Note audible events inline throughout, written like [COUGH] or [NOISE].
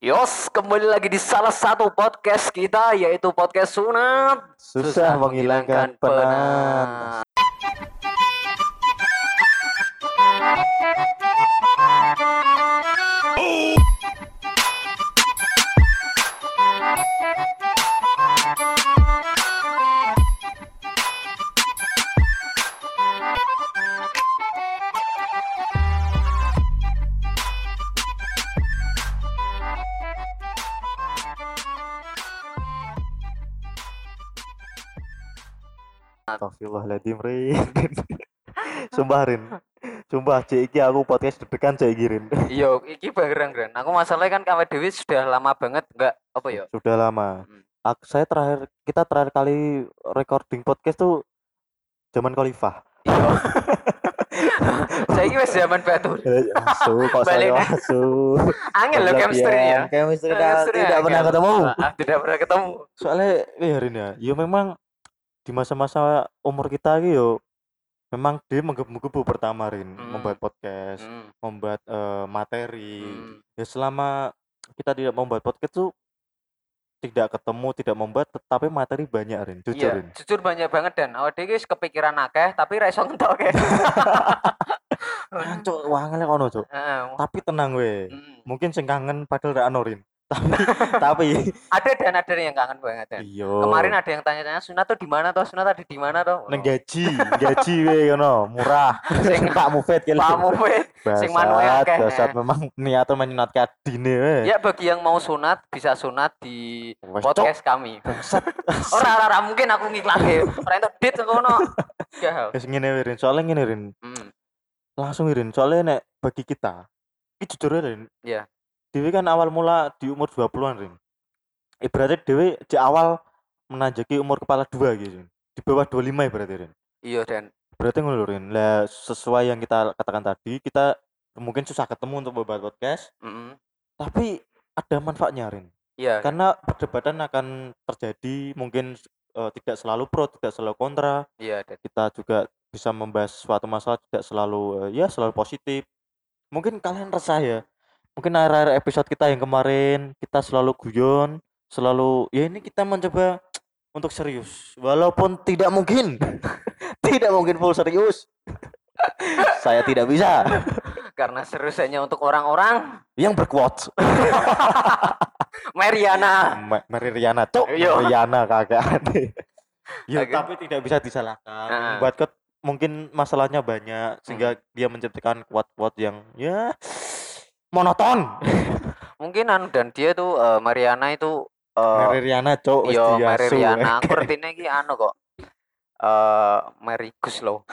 Yos, kembali lagi di salah satu podcast kita yaitu podcast Sunat. Susah menghilangkan penat. Astagfirullahaladzim Rin [LAUGHS] Sumpah Rin Sumpah cek iki aku podcast deg-degan cek iki Rin [LAUGHS] Iya, iki bareng Ren. Aku masalahnya kan kawe Dewi sudah lama banget enggak apa ya? Sudah lama Hmm. Saya terakhir Kita terakhir kali recording podcast tuh Zaman Khalifah Iya. [LAUGHS] Saya ini wis zaman batu. Eh, Asu kok saya asu Angel loh chemistry ya. Chemistry tidak pernah ketemu Ah, tidak pernah ketemu. Soalnya ya Rin ya Ya memang Di masa-masa umur kita iki yo Memang dia menggebu-gebu pertama Rin. Hmm. Membuat podcast Hmm, Membuat eh, materi. Hmm. ya selama kita tidak membuat podcast tuh tidak ketemu tidak membuat tetapi materi banyak Rin. Jujur Iya, Rin. jujur banyak banget dan awak dhewe wis kepikiran akeh tapi ra iso ngentok akeh. [LAUGHS] Cuk, wangele kono cuk. Tapi tenang we Hmm. mungkin sing kangen padahal ra ono Rin tapi [LAUGHS] tapi Ada dan ada yang kangen banget iya Kemarin ada yang tanya-tanya Sunat tuh di mana toh? Sunat ada di mana toh? neng gaji gaji we kono murah [LAUGHS] Sing Pak Mufid kali Pak Mufid. sing manuke akeh. basat memang niatnya menyunatkan dine we Ya bagi yang mau sunat bisa sunat di Wes, Cuk. podcast kami. Bangsat. [LAUGHS] Ora ora ora mungkin aku ngiklake. Ora entuk dit ngono. Ya. Wes ngene Rin soalnya ngene Rin Hmm. langsung Rin soalnya nek bagi kita ini jujur Rin Iya. Dewi kan awal mula di umur 20-an Rin. Ibaratnya Dewi di awal menanjaki umur kepala dua gitu di bawah 25 ibaratnya Rin. Iya dan. Berarti ngono Rin. Lah sesuai yang kita katakan tadi kita mungkin susah ketemu untuk membuat podcast mm tapi ada manfaatnya Rin. Iya. karena perdebatan akan terjadi mungkin eh, tidak selalu pro tidak selalu kontra. Iya dan. kita juga bisa membahas suatu masalah tidak selalu eh, ya selalu positif. Mungkin kalian resah ya mungkin akhir-akhir episode kita yang kemarin kita selalu guyon selalu ya ini kita mencoba [TSK] untuk serius. Walaupun tidak mungkin. [LAUGHS] Tidak mungkin full serius. [LAUGHS] Saya tidak bisa. [LAUGHS] Karena serius hanya untuk orang-orang. Yang berquotes Mariana. Ma- Mary Riana cok Iya. Riana kagak ada ya Oke. tapi tidak bisa disalahkan. Ah. buat mungkin masalahnya banyak sehingga dia menciptakan quote-quote yang ya monoton [LAUGHS] Mungkin anu dan dia tuh eh, Mariana itu eh Mary Riana cok Yo diasu, Mary Riana, eh. aku [LAUGHS] ngertine iki anu kok. Eh Mary Gus lo.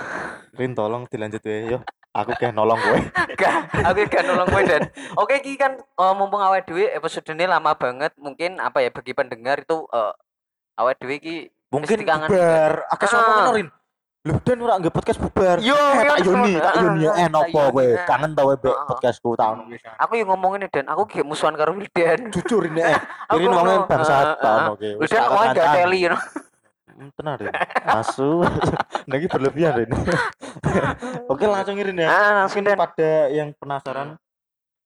Rin tolong dilanjut ya yo aku kayak nolong gue [LAUGHS] Gak, aku gak nolong kowe dan. Oke iki kan eh, mumpung awake dhewe episode ini lama banget, mungkin apa ya bagi pendengar itu eh awake dhewe iki mungkin akeh Ah. somongan Rin lu dan ora nggak podcast bubar Yo, eh, tak Yoni tak Yoni ah, eh nopo gue Yoni, ah. kangen tau be Ah. podcastku tahun aku yang ngomongin ini dan aku kayak musuhan karo Wildan. jujur ini eh ini ngomongin ah, tahun ah. oke wis Wildan tak ngomongin gak kancan. teli know. Hmm, Tenar Rin. Asu. [LAUGHS] Lagi berlebihan Rin. [LAUGHS] Oke langsung Rin ya. Ah, langsung pada yang penasaran.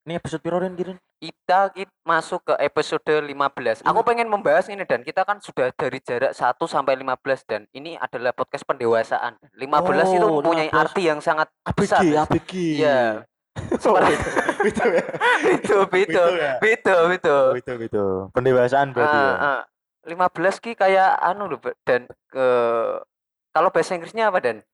Ini episode piro Rin Kirin? kita kit- masuk ke episode 15. Aku pengen membahas ini dan kita kan sudah dari jarak 1 sampai 15 dan ini adalah podcast pendewasaan. 15 itu Oh, mempunyai 15. arti yang sangat besar. ABG, ABG. Iya. [LAUGHS] Itu ya. Itu, itu, Itu itu, itu. Itu itu. Pendewasaan berarti. Ah, ah. 15 ki kayak anu loh Ba- dan ke kalau bahasa Inggrisnya apa dan?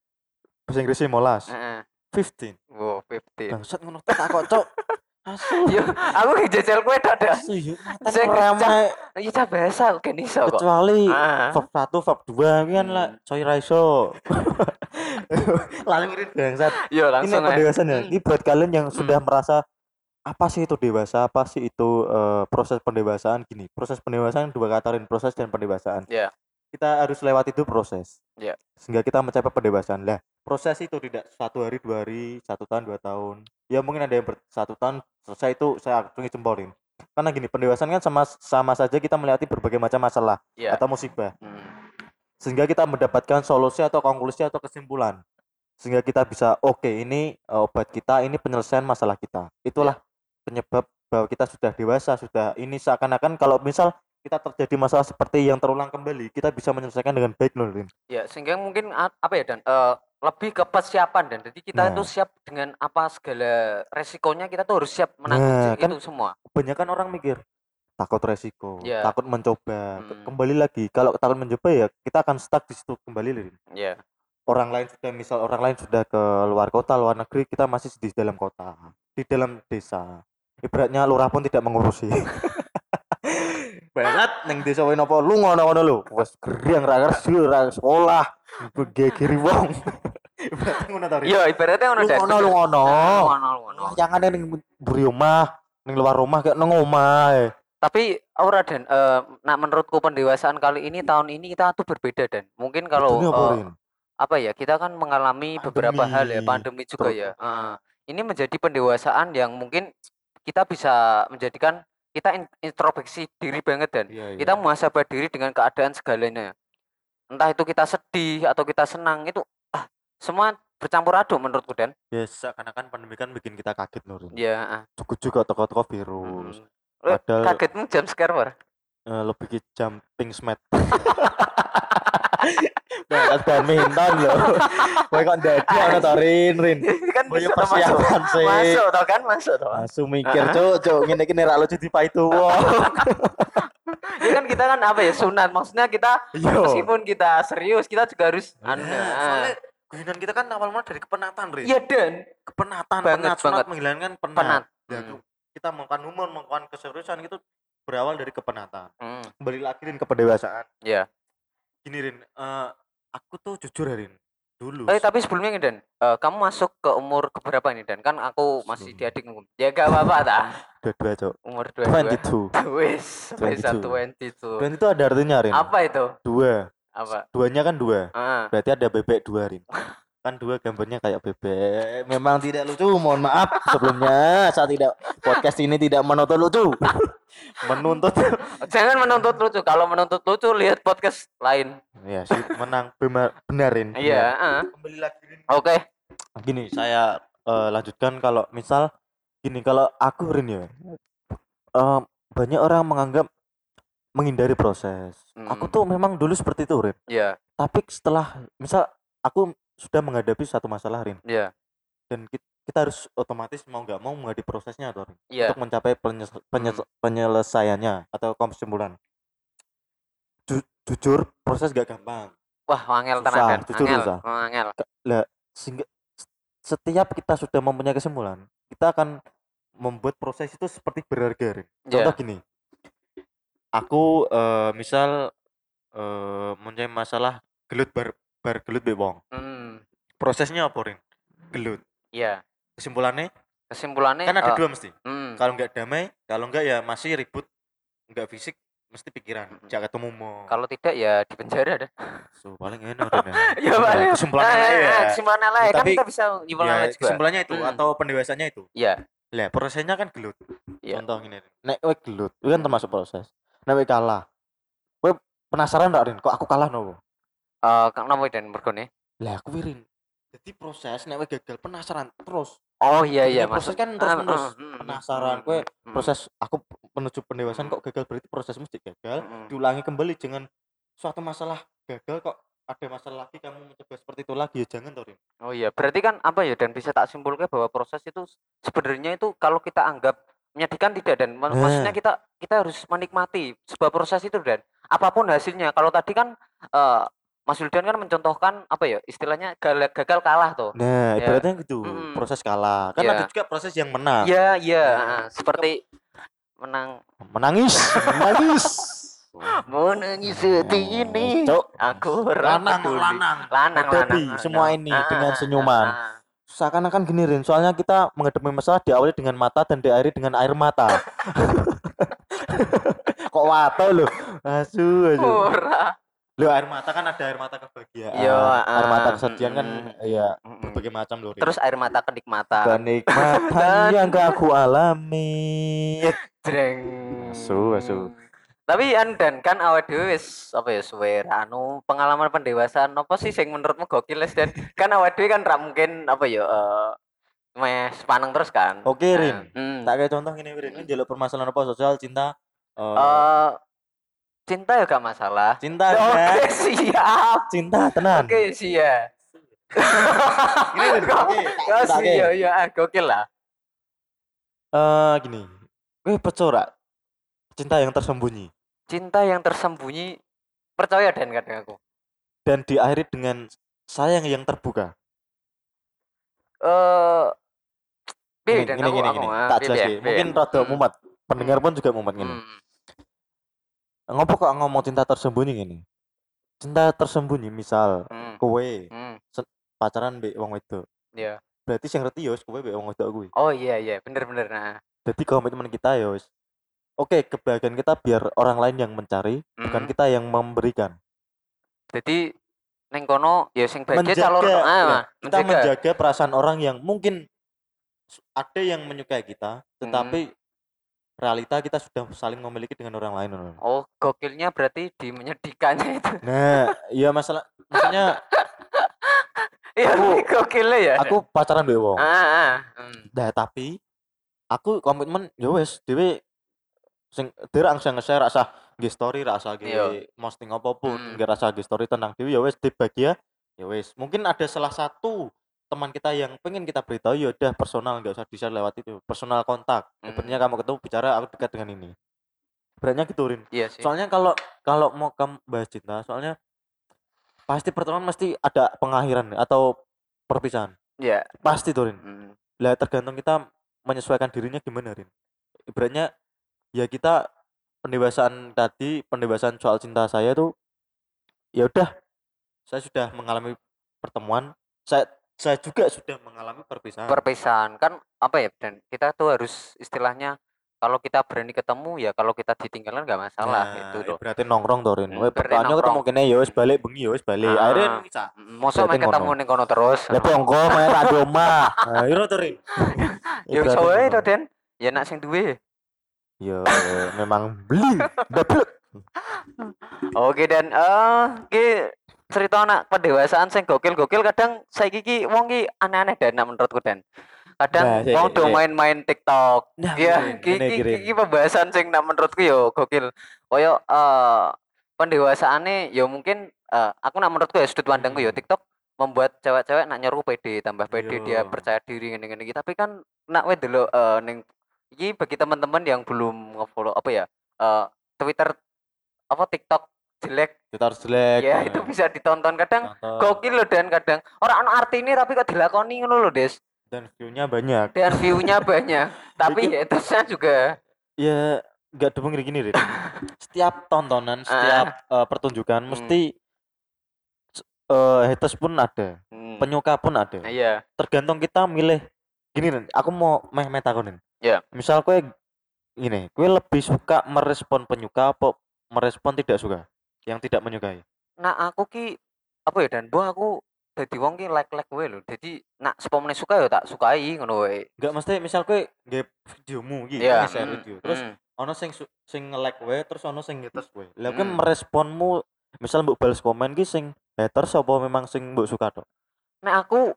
Bahasa Inggrisnya molas. Heeh. 15. Wow, 15. Bangsat ngono tak kok, Cok. [LAUGHS] Asu. Yo, aku jajal kowe tok dah. Asu yuk. Sing ramai Iya cah bahasa kan iso kok. kecuali Ah. Fab 1, Fab 2 ini kan lah Hmm. coy raiso. Langsung Rin bangsat. Yo ini langsung aja. pendewasaan ya. Hmm. Ini buat kalian yang sudah merasa apa sih itu dewasa, apa sih itu eh, proses pendewasaan gini. Proses pendewasaan dua kata Rin, proses dan pendewasaan. Iya. Kita harus lewat itu proses. Iya. Sehingga kita mencapai pendewasaan. Lah, proses itu tidak satu hari, dua hari, satu tahun, dua tahun. Ya mungkin ada yang ber, satu tahun selesai itu saya acungi jempolin. Karena gini, pendewasaan kan sama sama saja kita melewati berbagai macam masalah Iya. atau musibah Hmm. sehingga kita mendapatkan solusi atau konklusi atau kesimpulan sehingga kita bisa oke ini eh, obat kita ini penyelesaian masalah kita itulah penyebab bahwa kita sudah dewasa sudah ini seakan-akan kalau misal kita terjadi masalah seperti yang terulang kembali kita bisa menyelesaikan dengan baik loh Rin Ya, sehingga mungkin apa ya dan eh, lebih ke persiapan dan jadi kita itu Nah. siap dengan apa segala resikonya kita tuh harus siap menanggung Nah, kan itu semua. kebanyakan orang mikir takut resiko Ya. takut mencoba Ke- Mm. kembali lagi kalau takut mencoba ya kita akan stuck di situ kembali Rin Ya. orang lain sudah misal orang lain sudah ke luar kota luar negeri kita masih di dalam kota di dalam desa ibaratnya lurah pun tidak mengurusi [LAUGHS] banget neng desa wae napa lu ngono-ngono lho wes geriang ra kerja ra sekolah begegiri wong ngono ta Rin? Iya, ibaratnya ngono lu ngono lu ngono ngono, ngono. jangan ning buri omah ning luar rumah kayak nang omah eh. Tapi ora dan eh, nah menurutku pendewasaan kali ini tahun ini kita tuh berbeda dan mungkin kalau Bedanya apa, apa ya kita kan mengalami beberapa hal ya Pandemi. pandemi juga Betul. ya Heeh. ini menjadi pendewasaan yang mungkin kita bisa menjadikan kita in- introspeksi diri banget dan Iya, iya. kita muhasabah diri dengan keadaan segalanya entah itu kita sedih atau kita senang itu ah semua bercampur aduk menurutku dan ya seakan-akan pandemi kan bikin kita kaget Nurin ya ah. cukup juga toko-toko virus Mm. Eh, padahal kagetmu jam scare war eh, lebih ke jumping [LAUGHS] smack Bahas badminton loh [LAUGHS] Kowe kok dadi ana to Rin? Rin? Kan masuk persiapan sih. Masuk toh kan masuk toh Langsung mikir cuk cuk ngene iki nek ra lucu dipaitu ini [LAUGHS] kan kita kan apa ya sunat. Maksudnya kita Iya. meskipun kita serius kita juga harus anu Nah, soalnya guyonan kita kan awal mula dari kepenatan Rin. Iya dan kepenatan Banget, penat banget. menghilangkan penat, penat. Ya, Hmm. kita melakukan humor melakukan keseriusan itu berawal dari kepenatan. Hmm, kembali lagi ke pendewasaan. Iya. Gini Rin eh, aku tuh jujur ya, Rin dulu Eh tapi sebelumnya nih Dan, eh, kamu masuk ke umur keberapa ini Dan? Kan aku masih di Sebelum- adik ngomong. Ya gak apa-apa [LAUGHS] ta. dua-dua cok Umur 22. 22 [LAUGHS] Wis, bisa 22. 22. dan itu ada artinya Rin Apa itu? dua Apa? duanya kan dua Ah, berarti ada bebek dua Rin [LAUGHS] kan dua gambarnya kayak bebek memang tidak lucu mohon maaf sebelumnya saat tidak podcast ini tidak menuntut lucu [LAUGHS] menuntut jangan menuntut lucu. Kalau menuntut lucu lihat podcast lain. ya sih menang benar benarin Iya, ah. kembali lagi. Oke. gini saya eh, lanjutkan kalau misal gini kalau aku Rin ya eh, banyak orang menganggap menghindari proses aku Hmm. tuh memang dulu seperti itu Rin Iya, tapi setelah misal aku sudah menghadapi satu masalah Rin iya, dan ki- kita, harus otomatis mau nggak mau menghadapi prosesnya tuh Rin iya. untuk mencapai penyes- penyes- penyelesaiannya atau kesimpulan Ju- jujur proses gak gampang Wah, angel Dan. jujur Angel. susah. Angel. sehingga s- setiap kita sudah mempunyai kesimpulan kita akan membuat proses itu seperti berharga Rin. contoh Iya. gini aku eh, misal eh mempunyai masalah gelut bar bar gelut be wong Hmm, prosesnya apa Rin? gelut iya. kesimpulannya Kesimpulannya kan ada eh, dua mesti hmm, kalau nggak damai kalau nggak ya masih ribut nggak fisik mesti pikiran Mm-mm. jangan ketemu mau kalau tidak ya di penjara dah. so paling enak Rin, Ya, Nah, [LAUGHS] paling- kesimpulannya Ah, lah ya ah, kesimpulannya lah ya. kan Tapi, kita bisa nyimpulkan ya juga. kesimpulannya itu Hmm. atau pendewasannya itu Iya. lah prosesnya kan gelut Iya. contoh gini nek kowe gelut itu kan termasuk proses nek kalah kowe penasaran nggak Rin kok aku kalah nopo Eh, kenapa dan mergone? lah aku Rin jadi proses nek kowe gagal penasaran terus. Oh iya Jadi iya proses maksud- kan Ah, terus ah, menerus. hmm, hmm, penasaran kowe hmm, proses aku menuju pendewasaan kok gagal berarti proses mesti gagal. Hmm, diulangi kembali jangan suatu masalah gagal kok ada masalah lagi kamu mencoba seperti itu lagi ya jangan Torin Oh iya, berarti kan apa ya dan bisa tak simpulkan bahwa proses itu s- sebenarnya itu kalau kita anggap menyedihkan tidak dan mak- maksudnya Nah. kita kita harus menikmati sebuah proses itu dan apa pun hasilnya. Kalau tadi kan eh, Mas Wildan kan mencontohkan apa ya istilahnya gagal, gagal kalah tuh. nah Ya. ibaratnya gitu Mm-mm. proses kalah kan Ya. ada juga proses yang menang Iya iya Nah, ah, seperti menang menangis [LAUGHS] menangis menangis seperti ini. Cok, Aku lanang lanang lanang lanang semua ini Ah, dengan senyuman. ah, ah. seakan-akan gini Rin soalnya kita menghadapi masalah diawali dengan mata dan diakhiri dengan air mata [LAUGHS] [LAUGHS] kok wato loh asu asu Ora. Loh, air mata kan ada air mata kebahagiaan Iya, air mata ah, kesedihan kan mm-mm. ya Mm-mm. berbagai macam loh. Terus air mata kenikmatan. kenikmatan [LAUGHS] yang gak aku alami [LAUGHS] Jreng. Asu, asu. Tapi an dan kan awak dhewe wis apa ya suwe anu pengalaman pendewasaan apa sih sing menurutmu gokil Les dan [LAUGHS] kan awak dhewe kan ra mungkin apa ya eh, meh sepaneng terus kan. Oke, Nah, Rin. hmm. Tak kayak contoh gini, Rin. Ini jalur permasalahan apa sosial, cinta, eh, Eh, cinta ya gak masalah. cinta, Oke, Nek. siap. cinta, tenan. Oke, siap. Gini. Kok- Oke, kok tak- tak sih, kayak. ya, ya, ah, gokil lah. Eh, gini. Gue percaya cinta yang tersembunyi Cinta yang tersembunyi percaya dan kadang aku. dan diakhiri dengan sayang yang terbuka. Eh piye, Gini, gini, Aku- gini, aku, gini. ah, Tak jelas sih. Mungkin rada Hmm, mumet. Pendengar pun juga mumet gini. hmm. Ngopo kok ngomong cinta tersembunyi gini? Cinta tersembunyi misal Hmm, kowe hmm, pacaran mbek wong wedok. iya. Berarti sing ngerti ya wis kowe mbek wong wedok kuwi. Oh iya iya, bener-bener. Nah, Jadi komitmen kita ya wis. Oke, kebahagiaan kita biar orang lain yang mencari, bukan Mhm. kita yang memberikan. jadi neng kono ya sing bahagia Menjaga, calon ah, ya, Mas, Kita menjaga perasaan orang yang mungkin ada yang menyukai kita, tetapi realita kita sudah saling memiliki dengan orang lain. Oh, gokilnya berarti di menyedihkannya itu. Nah, iya masalah maksudnya [LAUGHS] Iya, gokilnya ya. aku pacaran mbek wong. ah, ah. hmm. Nah, tapi aku komitmen ya wis dhewe sing dhewe langsung nge-share rasa nge story rasa nge Iya. posting apa pun Hmm. nge rasa nge story tentang dhewe ya wis dibagi ya ya wis mungkin ada salah satu teman kita yang pengen kita beritahu ya udah personal nggak usah di-share lewat itu personal kontak Hmm. sebenarnya kamu ketemu bicara aku dekat dengan ini beratnya gitu Rin Iya sih. soalnya kalau kalau mau kamu bahas cinta soalnya pasti pertemuan mesti ada pengakhiran atau perpisahan Iya. pasti tuh Rin Hmm. lah tergantung kita menyesuaikan dirinya gimana Rin ibaratnya ya kita pendewasaan tadi pendewasaan soal cinta saya tuh ya udah saya sudah mengalami pertemuan saya saya juga sudah mengalami perpisahan. Perpisahan. Kan apa ya dan kita tuh harus istilahnya kalau kita berani ketemu ya kalau kita ditinggalkan nggak masalah Nah, gitu loh. berarti nongkrong tuh Rin Hmm, pertanyaannya ketemu kene ya wis balik bengi ya wis balik. Ah. akhirnya bisa Mm, Mosok main ketemu ning kono terus. lah pongko main tak di omah. Nah itu tuh Rin Ya Berarti iso wae to, Den. Ya nak sing duwe. ya memang beli [LAUGHS] double Oke dan eh ki cerita anak pendewasaan sing gokil-gokil kadang saiki ki wong ki aneh-aneh dan nak menurutku dan kadang Nah, wong sik, do sik. main-main TikTok. Nah, Ya, ki pembahasan sing nak menurutku yo gokil. Koyo eh pendewasaane yo mungkin eh, aku nak menurutku ya sudut pandangku yo Hmm. TikTok membuat cewek-cewek nak nyeru pede tambah pede dia Iya. percaya diri ngene-ngene tapi kan nak we delok eh, ning iki bagi teman-teman yang belum nge-follow apa ya eh, Twitter apa TikTok jelek. Kita harus jelek. Ya nah. itu bisa ditonton kadang Contoh. gokil loh dan kadang. Orang ono arti ini tapi kok dilakoni ngono loh Des? Dan view-nya banyak. Dan view-nya [LAUGHS] banyak. Tapi Bikin- hatersnya juga ya nggak debeng gini Rin. [LAUGHS] setiap tontonan setiap eh, pertunjukan Hmm. mesti eh, haters pun ada. Hmm, penyuka pun ada. Iya. Tergantung kita milih. Gini Rin, aku mau meh meh takonin Ya. misal kue gini kue lebih suka merespon penyuka apa merespon tidak suka yang tidak menyukai nah aku ki apa ya dan bu aku jadi wong ki like like gue loh jadi nak sepomene suka ya tak sukai ngono wae nggak mesti misal kue nge videomu gitu Iya, share mm, video terus mm. ono sing sing nge-like wae terus ono sing haters. Lah kuwi Hmm. meresponmu misal mbok balas komen ki sing haters apa memang sing mbok suka tok? Nek aku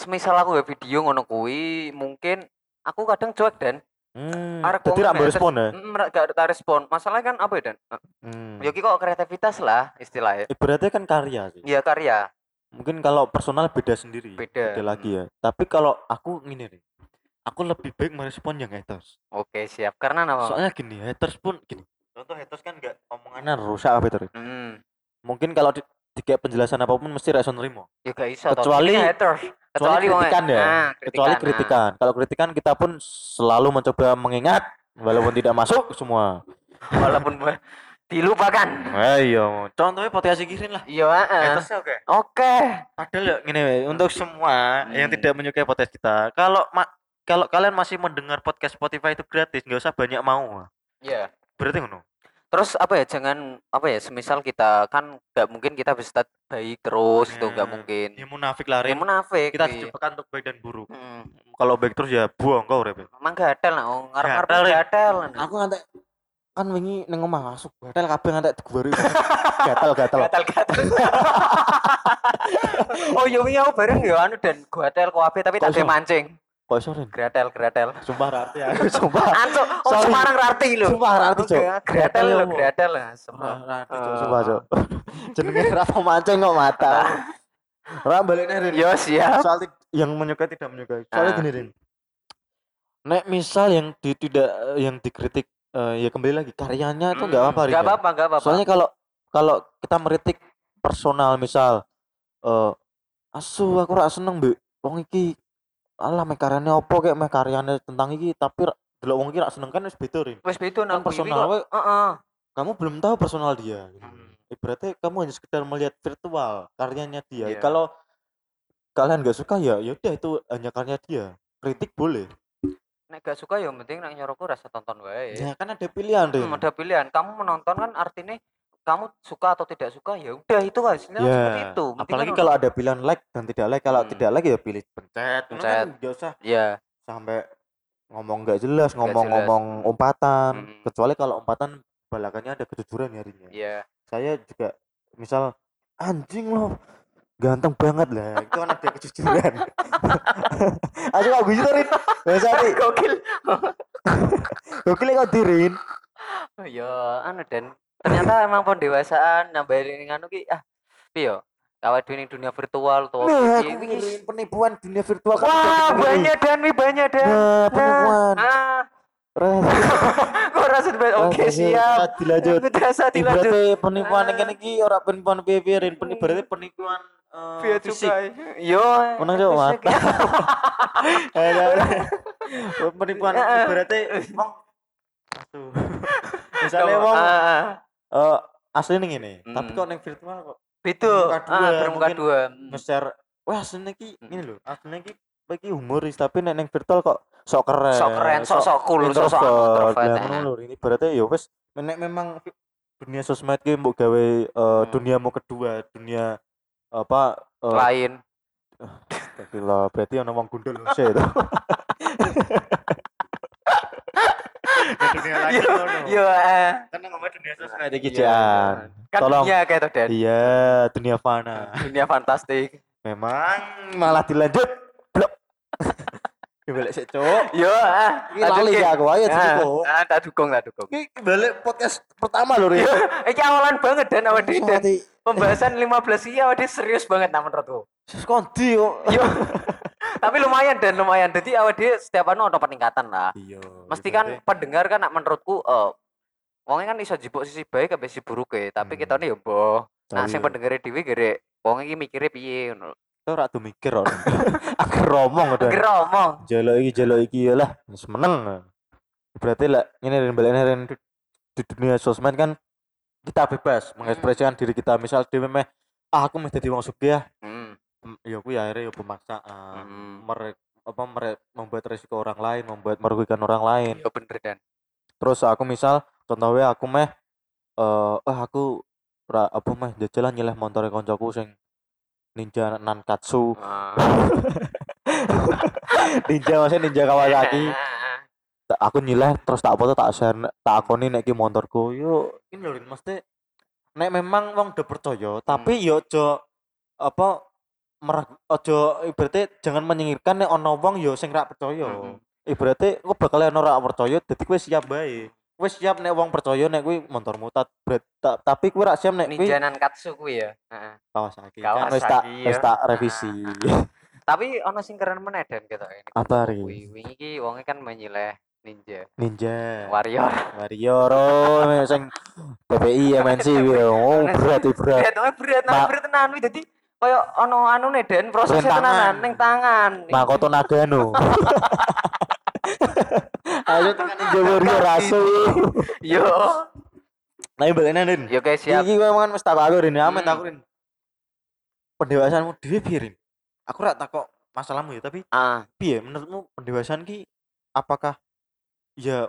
semisal aku ya video ngono kuwi mungkin aku kadang cuek dan Hmm. arek Jadi ra respon ya. Mm, gak tak respon masalahnya kan apa ya dan Hmm. ya ki kok kreativitas lah istilahnya Ibaratnya kan karya sih. ya karya Mungkin kalau personal beda sendiri. Beda. lagi ya. Tapi kalau aku gini nih. Aku lebih baik merespon yang haters. oke siap karena apa Soalnya gini, haters pun gini. Contoh haters kan enggak omongannya rusak apa itu. Hmm. Mungkin kalau di, di penjelasan apa pun mesti respon nerimo. ya gak iso. Kecuali- Ini haters kecuali wong- kritikan ya. Nah, kecuali nah. kritikan. kalau kritikan kita pun selalu mencoba mengingat walaupun tidak masuk semua. Walaupun dilupakan. Ayo contohnya potensi kirin lah. Iya oke? Oke. Padahal ya gini untuk semua yang Hmm. tidak menyukai podcast kita kalau ma- kalau kalian masih mendengar podcast Spotify itu gratis nggak usah banyak mau. Ya berarti ngono terus apa ya jangan apa ya semisal kita kan nggak mungkin kita bisa baik terus itu nggak Nah, mungkin. ya munafik lah ya munafik kita iya. untuk baik dan buruk. Hmm. kalau baik terus ya buang kau rebe emang gatel lah oh, ngarep-ngarep Gatel, Rin. gatel aku ngantek kan wingi neng omah masuk gatel kabeh ngantek digubari gatel gatel. Gatel gatel. [LAUGHS] Oh iya wingi aku bareng ya anu dan gatel kuabe tapi tak mancing kok iso Rin? Gratel, gratel. sumpah rati aku [LAUGHS] sumpah Anco, oh Sorry. Semarang rarti lho. sumpah rati Oke, cok gratel lho, apa? gratel lah. Semua. rati cok sumpah cok [LAUGHS] jenenge Rafa mancing kok mata [LAUGHS] Ra baliknya Rin Yo siap. soal ti- yang menyukai tidak menyukai soalnya Ah. gini Rin nek misal yang di, tidak yang dikritik eh, ya kembali lagi karyanya itu nggak apa-apa Rin, Enggak ya. apa-apa, enggak apa-apa. soalnya kalau kalau kita meritik personal misal eh asu aku ora seneng mbek wong iki alah mek karyane opo kayak mek karyane tentang iki tapi delok wong iki rak seneng kan wis beda Rin wis beda kan nang kuwi personal Heeh. kamu belum tahu personal dia gitu. Hmm. ibaratnya kamu hanya sekedar melihat virtual karyanya dia Iya. kalau kalian nggak suka ya ya udah itu hanya karya dia kritik boleh Nek gak suka ya penting nek nyoroku rasa tonton wae. ya kan ada pilihan Rin Hmm, ada pilihan. Kamu menonton kan artinya kamu suka atau tidak suka ya udah itu hasilnya Ya, seperti itu. Penting apalagi kan kalau ada pilihan like dan tidak like kalau Hmm. tidak like ya pilih pencet Pencet. kan nggak usah Iya. sampai ngomong nggak jelas ngomong-ngomong umpatan Mm. kecuali kalau umpatan balakannya ada kejujuran harinya Iya. saya juga misal anjing loh ganteng banget lah itu kan ada kejujuran [LAUGHS] aja kok gue jujurin biasa nih [LAUGHS] Gokil. [LAUGHS] gokil kok dirin Oh, Ya, anu dan ternyata emang pendewasaan nambahin nganu ki ah piye yo? Awake dhewe ning dunia virtual tuh. nah aku wis. ngeriin penipuan dunia virtual kan Wah, ngeri. banyak dan wi banyak dan. nah penipuan [LAUGHS] Ah, Res- kok rasa banget. Oke, siap. dilanjut. Ibaratnya penipuan Ah. yang ini ki ora penipuan Rin Pen- ibaratnya penipuan eh, Via fisik cukai. Yo. Menang, Cok, fisik. mata. Ada [LAUGHS] [LAUGHS] penipuan Heeh. ibaratnya wong misalnya wong ah, ah. eh, asli nih ini tapi Hmm. kok neng virtual kok dua, Ah, bermuka dua. Hmm. nge-share wah aslinya ki Hmm. ini loh aslinya ki bagi humoris tapi nek neng virtual kok sok keren Sok keren, sok sok cool, sok sok introvert. Lah, ah. ngono lho ini berarti ya wis nek memang dunia sosmed ki mbok gawe eh, Hmm. duniamu kedua dunia apa eh, Lain. Astagfirullah, berarti ana wong gundul sih [LAUGHS] itu. Dunia Yo, yo, eh. Kan ngomong dunia sosmed iki Iya, Jan. Kan Tolong. dunia kayak dan. Iya, dunia fana. Dunia fantastik. Memang malah dilanjut. Blok. [LAUGHS] Dibalik sik, Cuk. Yo, ah. Iki lali ya aku ayo dikok. ah, tak dukung, tak dukung. Iki balik podcast pertama lho, Ri. Yo, [LAUGHS] iki awalan banget dan dhewe dan Mati. pembahasan 15 iya awak dhewe serius banget nah menurutku. Sus kondi kok. Yo. Tapi lumayan dan lumayan. Jadi awak dhewe setiap anu ada peningkatan lah. Iya. Mesti kan pendengar kan nak menurutku eh wongnya kan iso jipuk sisi baik sampai sisi buruk ya, tapi Hmm. kita nih ya boh. Nah, sing yo. pendengar dhewe gere wong iki mikire piye ngono. Itu ora mikir kok. [LAUGHS] Aku romong udah. Geromong. Jaluk iki jaluk iki ya lah, wis meneng. Berarti lah ini dan balik Ren, di, di dunia sosmed kan kita bebas mengekspresikan diri kita. Misal dia meh ah aku meh jadi wong sugih ya. Hmm. Hmm, Ya aku ya akhirnya ya pemaksaan. Hmm. Mere, apa mere, membuat resiko orang lain, membuat merugikan orang lain. Yo bener dan. Terus aku misal contohnya aku meh eh ah aku ra, apa meh jajalan nyeleh motor koncoku sing ninja nankatsu Ah. [LAUGHS] ninja maksudnya ninja Kawasaki [LAUGHS] aku nyileh terus tak foto tak share tak akoni nek ki motorku yo ini lho Rin, mesti nek memang wong udah percaya tapi yo ojo apa merag ojo ibaratnya jangan menyingkirkan nek ono wong yo sing ra percaya Mm-mm. ibaratnya kok bakal ono ra percaya dadi kowe siap bae kowe siap nek wong percaya nek kuwi motormu tat berat ta- tapi kowe ra siap nek kuwi Ninja Nankatsu kuwi ya. Heeh. Kawasaki kan wis tak ya. wis tak revisi Tapi ono sing keren meneh dan gitu ini. apa ri Kuwi wingi iki wonge kan menyileh ninja ninja warrior. Warrior oh sing PPI MNC oh berat berat Berat, oh, berat, nah, berat tenan dadi koyo ono anune Den prosesnya Rintangan. tenanan ning tangan. Makoto Nagano [LAUGHS] ayo tekan Ninja Warrior asu Yo. nah baliknya Rin Yo guys siap. iki kowe mangan mesti takok aku Rin amen Hmm. takok Rin pendewasanmu dhewe piye Rin aku ora takok masalahmu ya tapi Ah, piye menurutmu pendewasaan ki apakah ya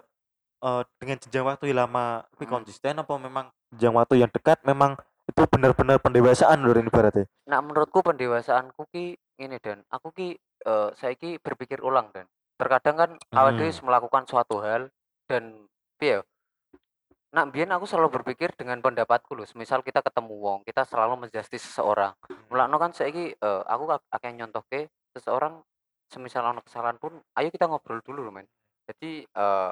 eh, dengan jenjang waktu yang lama kuwi Hmm. konsisten apa memang jenjang waktu yang dekat memang itu benar-benar pendewasaan lho Rin ibaratnya nah menurutku pendewasaanku ki ini Dan, aku ki eh, saiki berpikir ulang Dan. Terkadang kan Hmm. melakukan suatu hal dan piye ya, Nak biyen aku selalu berpikir dengan pendapatku loh. Misal kita ketemu wong, kita selalu menjustice seseorang. Mulakno kan saiki eh, aku ak- akeh nyontohke seseorang semisal ono kesalahan pun ayo kita ngobrol dulu loh men jadi eh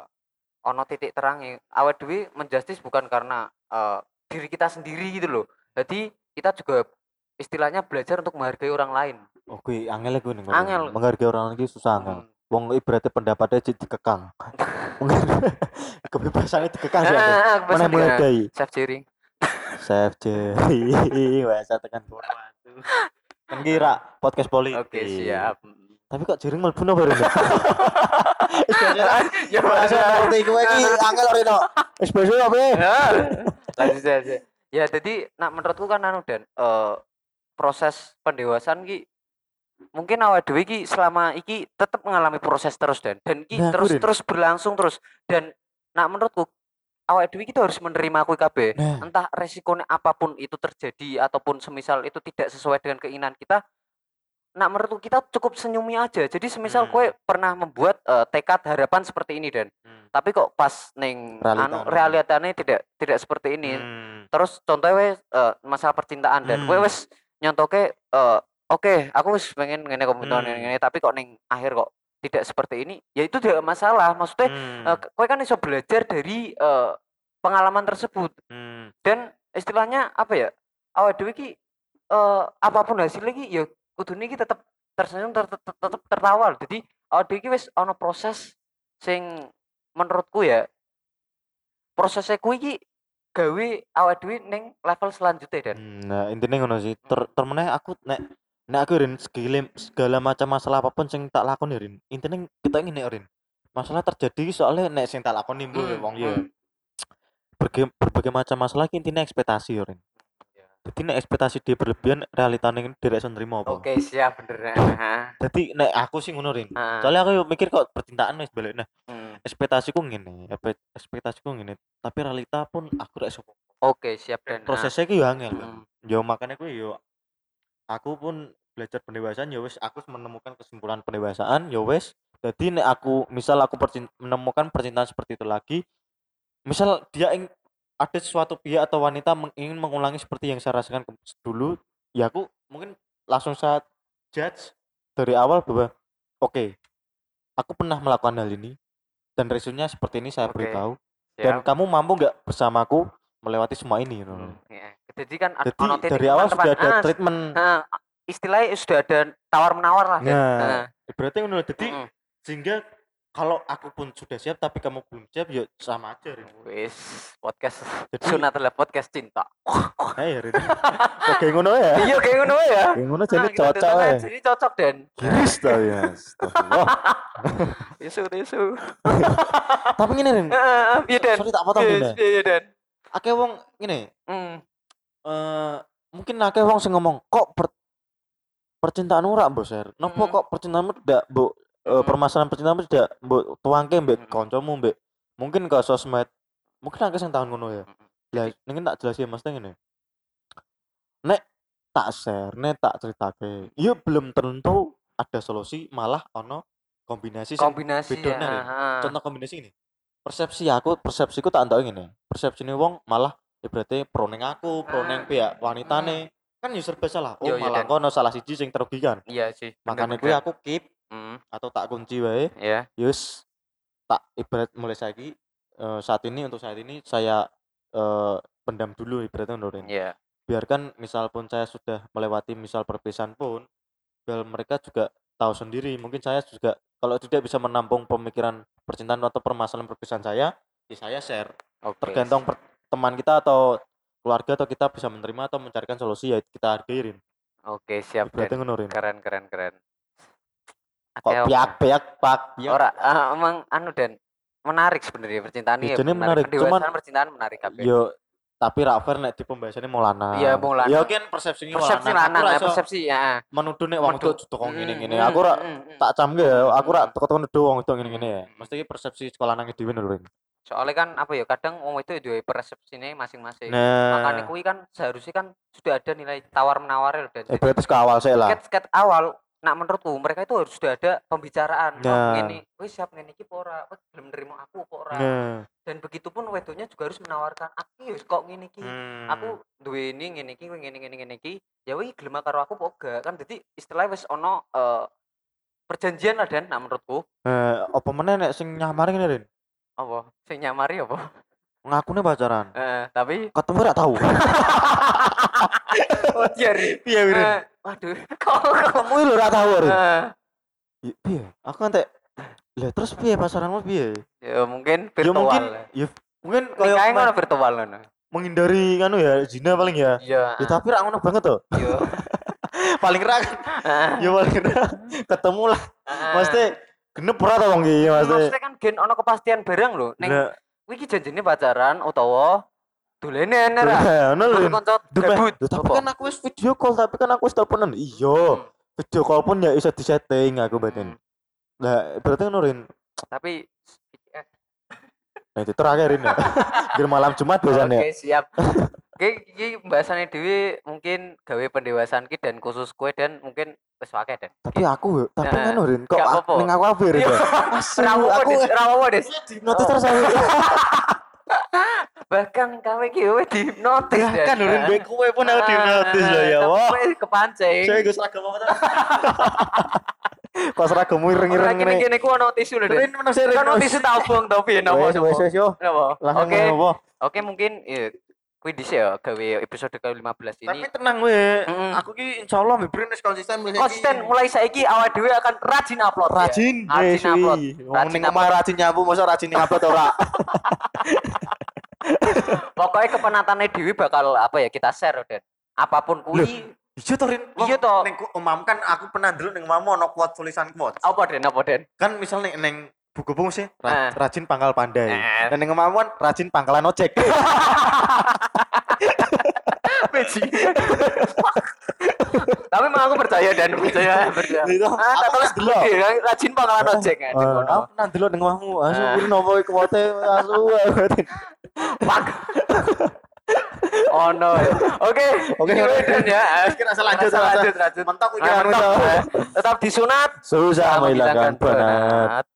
ono titik terangnya awet dhewe menjustis bukan karena eh, diri kita sendiri gitu loh. Jadi kita juga istilahnya belajar untuk menghargai orang lain. Oh gue angel gue nih Angel. menghargai orang lagi susah angel. Hmm. wong ibaratnya pendapatnya jadi dikekang. [LAUGHS] Mungkin [LAUGHS] kebebasannya dikekang sih Ah, Angel. ah, mana kebebasan menghargai? Chef Jiring Chef Jerry wasa tekan kono atuh kan kira podcast politik. Oke siap. Tapi kok Jerry mlebu no baru [LAUGHS] ya Bahasa politik gue iki angel Rino wis besok apa? Ya, lanjut saja. Ya, jadi nak menurutku kan anu dan eh, proses pendewasaan ki mungkin awal dhewe ki selama iki tetap mengalami proses terus dan dan ki Nah, terus Kurin. terus berlangsung terus dan nak menurutku awal dhewe kita harus menerima kuwi kabeh. Nah. Entah resikonya apa pun itu terjadi ataupun semisal itu tidak sesuai dengan keinginan kita nak menurutku kita cukup senyumi aja. Jadi semisal Hmm. kue pernah membuat eh, tekad harapan seperti ini dan tapi kok pas neng anu Realitanya. realitanya tidak tidak seperti ini Hmm. terus contohnya wes eh, masalah percintaan dan Hmm. kue wes nyontoke eh, oke aku wes pengen ngene komentar Hmm. ngene tapi kok neng akhir kok tidak seperti ini ya itu tidak masalah maksudnya Hmm. eh, kue kan bisa belajar dari eh, pengalaman tersebut Hmm. dan istilahnya apa ya awal dewe ki eh, apa pun hasilnya ki ya kudune ki tetep tersenyum ter, ter- ter- tetep tertawa jadi awal dewe ki wis ana proses sing menurutku ya prosesnya kuwi ki gawe awal dewe ning level selanjutnya dan Hmm, Nah, intinya ngono sih. Ter termeneh aku nek nek aku rin segala, segala macam masalah apa pun sing tak lakoni rin. Intinya kita ingin rin. Masalah terjadi soalnya nek sing tak lakoni mbok Hmm, wong ya. hmm. Berbagai, berbagai macam masalah ki intinya ekspektasi ya rin. Jadi nek ekspektasi dia berlebihan realitanya ini tidak bisa nerima apa. oke siap bener. Jadi nek aku sih ngono rin. Soalnya aku mikir kok percintaan wis balik nah Hmm. ekspektasiku ngene, ekspektasiku ngene. Tapi realita pun aku rek iso oke siap dan prosesnya ki yo angel. Hmm. yo makanya gue yo aku pun belajar pendewasaan ya wes aku menemukan kesimpulan pendewasaan ya wes jadi nek aku misal aku percin- menemukan percintaan seperti itu lagi misal dia ing- ada sesuatu pihak atau wanita ingin mengulangi seperti yang saya rasakan dulu ya aku mungkin langsung saat judge dari awal bahwa oke aku pernah melakukan hal ini dan resikonya seperti ini saya Oke, beritahu dan siap. kamu mampu nggak bersamaku melewati semua ini Hmm, Nono. iya. jadi kan ad- jadi dari awal teman-teman. sudah ada Ah, treatment Nah, istilahnya sudah ada tawar menawar lah. Dan. Nah, berarti ngono jadi mm-mm. sehingga kalau aku pun sudah siap tapi kamu belum siap ya sama aja Rin. wis podcast Jadi sunat adalah podcast cinta. Rin. Kok kayak ngono ya? iya kayak ngono ya. Kayak ngono Nah, jadi kita cocok ya. Jadi cocok dan. Giris tau ya. Astagfirullah. [LAUGHS] Isu isu. tapi ngene Rin. Iya dan. Sorry tak potong Iya Rin. ya. iya dan. Akeh wong ngene, Hmm. eh mungkin akeh wong sing ngomong kok per, percintaan ora share. Nopo Mm. kok percintaanmu tidak mbok Mm. permasalahan percintaanmu tidak mbok tuangke mbek kancamu mbek mungkin ke sosmed. Mungkin akeh sing tahun ngono ya. Lah, ini tak jelasin Mas Teng ini. Nek tak share, nek tak ceritake, iya belum tentu ada solusi, malah ono kombinasi Kombinasi bedone, ya. Ah. Contoh kombinasi ini. Persepsi aku, persepsiku tak ngene. Persepsi ini wong malah ya berarti pro ning aku, pro ning Ah. pihak wanitane. Kan ya serba salah. Oh, Yo, malah kono salah siji sing terugikan. Iya sih. Makanya bener. aku keep Hmm, atau tak kunci wae. ya. Yus tak ibarat mulai saiki eh, saat ini untuk saat ini saya eh, pendam dulu ibaratnya Nurin. Iya. biarkan misal pun saya sudah melewati misal perpisahan pun biar mereka juga tahu sendiri mungkin saya juga kalau tidak bisa menampung pemikiran percintaan atau permasalahan perpisahan saya ya saya share Oke. tergantung per- teman kita atau keluarga atau kita bisa menerima atau mencarikan solusi ya kita hargain Oke, siap berarti. Keren keren keren. Kok Akeh piak piak pak piak Ora, ah, emang anu dan menarik sebenarnya percintaan Ya, ini. jadi menarik. Pendewasaan Cuman- percintaan menarik kabeh. yo tapi ra fair nek di pembahasannya mau lanang Iya, mau lanang. ya kan persepsinya persepsi aku lanang, ra ya, persepsi ya. menuduh nek wong itu toko ngene Mm, ngene mm, aku ra mm, mm, tak camke ya aku ra Hmm. teko nuduh wong itu ngene ngene ya mesti ki persepsi sekolah nang dhewe lho. Soalnya kan apa ya, kadang wong itu duwe persepsine masing-masing. nah Makanya kuwi kan seharusnya kan sudah ada nilai tawar menawar lho dan eh berarti ke awal saya lah sket awal nak menurutku mereka itu harus sudah ada pembicaraan. Nah. Oh, ngene, wis siap ngene iki ora? Wis belum nerima aku kok ora? nah Dan begitupun wedonya juga harus menawarkan aku wis kok ngene iki. hmm. aku duwe ini ngene iki ngene ngene ngene iki ya wi gelem karo aku kok gak kan jadi istilahnya wis ono eh perjanjian lah dan nah menurutku Eh, apa meneh nek sing nyamar ngene Rin? apa sing nyamari apa Ngakune pacaran. Eh, tapi Ketemu ora tahu. [LAUGHS] oh iya Rin? Eh, waduh [LAUGHS] Ketemu lho ora tahu Rin. eh, Ya, Piye? Aku entek lah terus piye pasaranmu piye? ya mungkin Ya virtual mungkin lah. ya mungkin Nikahnya kayak ngono virtual ngono menghindari kan ya zina paling ya. iya Ya tapi ra ngono banget tuh. iya [LAUGHS] paling ra [LAUGHS] ya paling ra ketemu lah. Maksudnya genep ora to wong iki maksudnya. maksudnya kan gen ono kepastian barang lho ning Lah, kuwi iki janjine pacaran utawa ora lah, ngono lho. Duh, tapi kan aku wis video call tapi kan aku wis teleponan. Iya. Hmm, Video call pun ya iso disetting aku batin. hmm. Lah, berarti ngono Rin. tapi Nah, itu terakhir ya. [LAUGHS] Biar malam Jumat biasanya. Oke, siap. Oke, iki pembahasannya Dewi mungkin gawe pendewasaan ki dan khusus kue dan mungkin wis akeh dan. Tapi aku tapi Nah, ngono Rin, kok apa-apa. ning aku [LAUGHS] apa Rin? Aku rawo Des. notis terus aku. [LAUGHS] Bahkan ki we dihipnotis. Ya kan Rin, bae kowe pun aku dihipnotis lho ya. Wah. kowe kepancing. Saya gue seragam apa? [LAUGHS] Kok seragam ireng-ireng Ora kene ngene. kene ku ono tisu saya Rin. Kan ono tisu tabung tapi ya yo. Napa? Langsung Oke. Oke, mungkin ya kuwi dhisik ya gawe episode ke-15 Tapi ini. tenang we. Mm-mm. Aku ki insyaallah mbren wis konsisten mulai Konsisten mulai saiki awak dhewe akan rajin upload. ya. Rajin, Rajin upload. wi. Ngomong Rajin ning omah rajin nyapu, mosok rajin ning upload ora. [LAUGHS] Pokoknya kepenatane Dewi bakal apa ya kita share Den. Apa pun kuwi. Iya to Rin. Iya toh. Omam kan aku pernah dulu ning omamu ono quote tulisan quote. Apa Den? Apa Den? Kan misal ning ning buku-buku sih Eh. rajin pangkal pandai. Eh. Dan ning omamu kan rajin pangkalan ojek. [LAUGHS] Tapi emang aku percaya dan percaya percaya. Ah, tak. Iya, kan, rajin pangkalan ojek kan. Aku pernah dulu ning omahmu. Asu kuwi nopo asu. Pak. Oh no. Oke. Oke, Oke, oke. Dan ya. Kita asal lanjut, lanjut, lanjut. Mentok Ah, tuh. eh. Tetap disunat. Susah menghilangkan penat.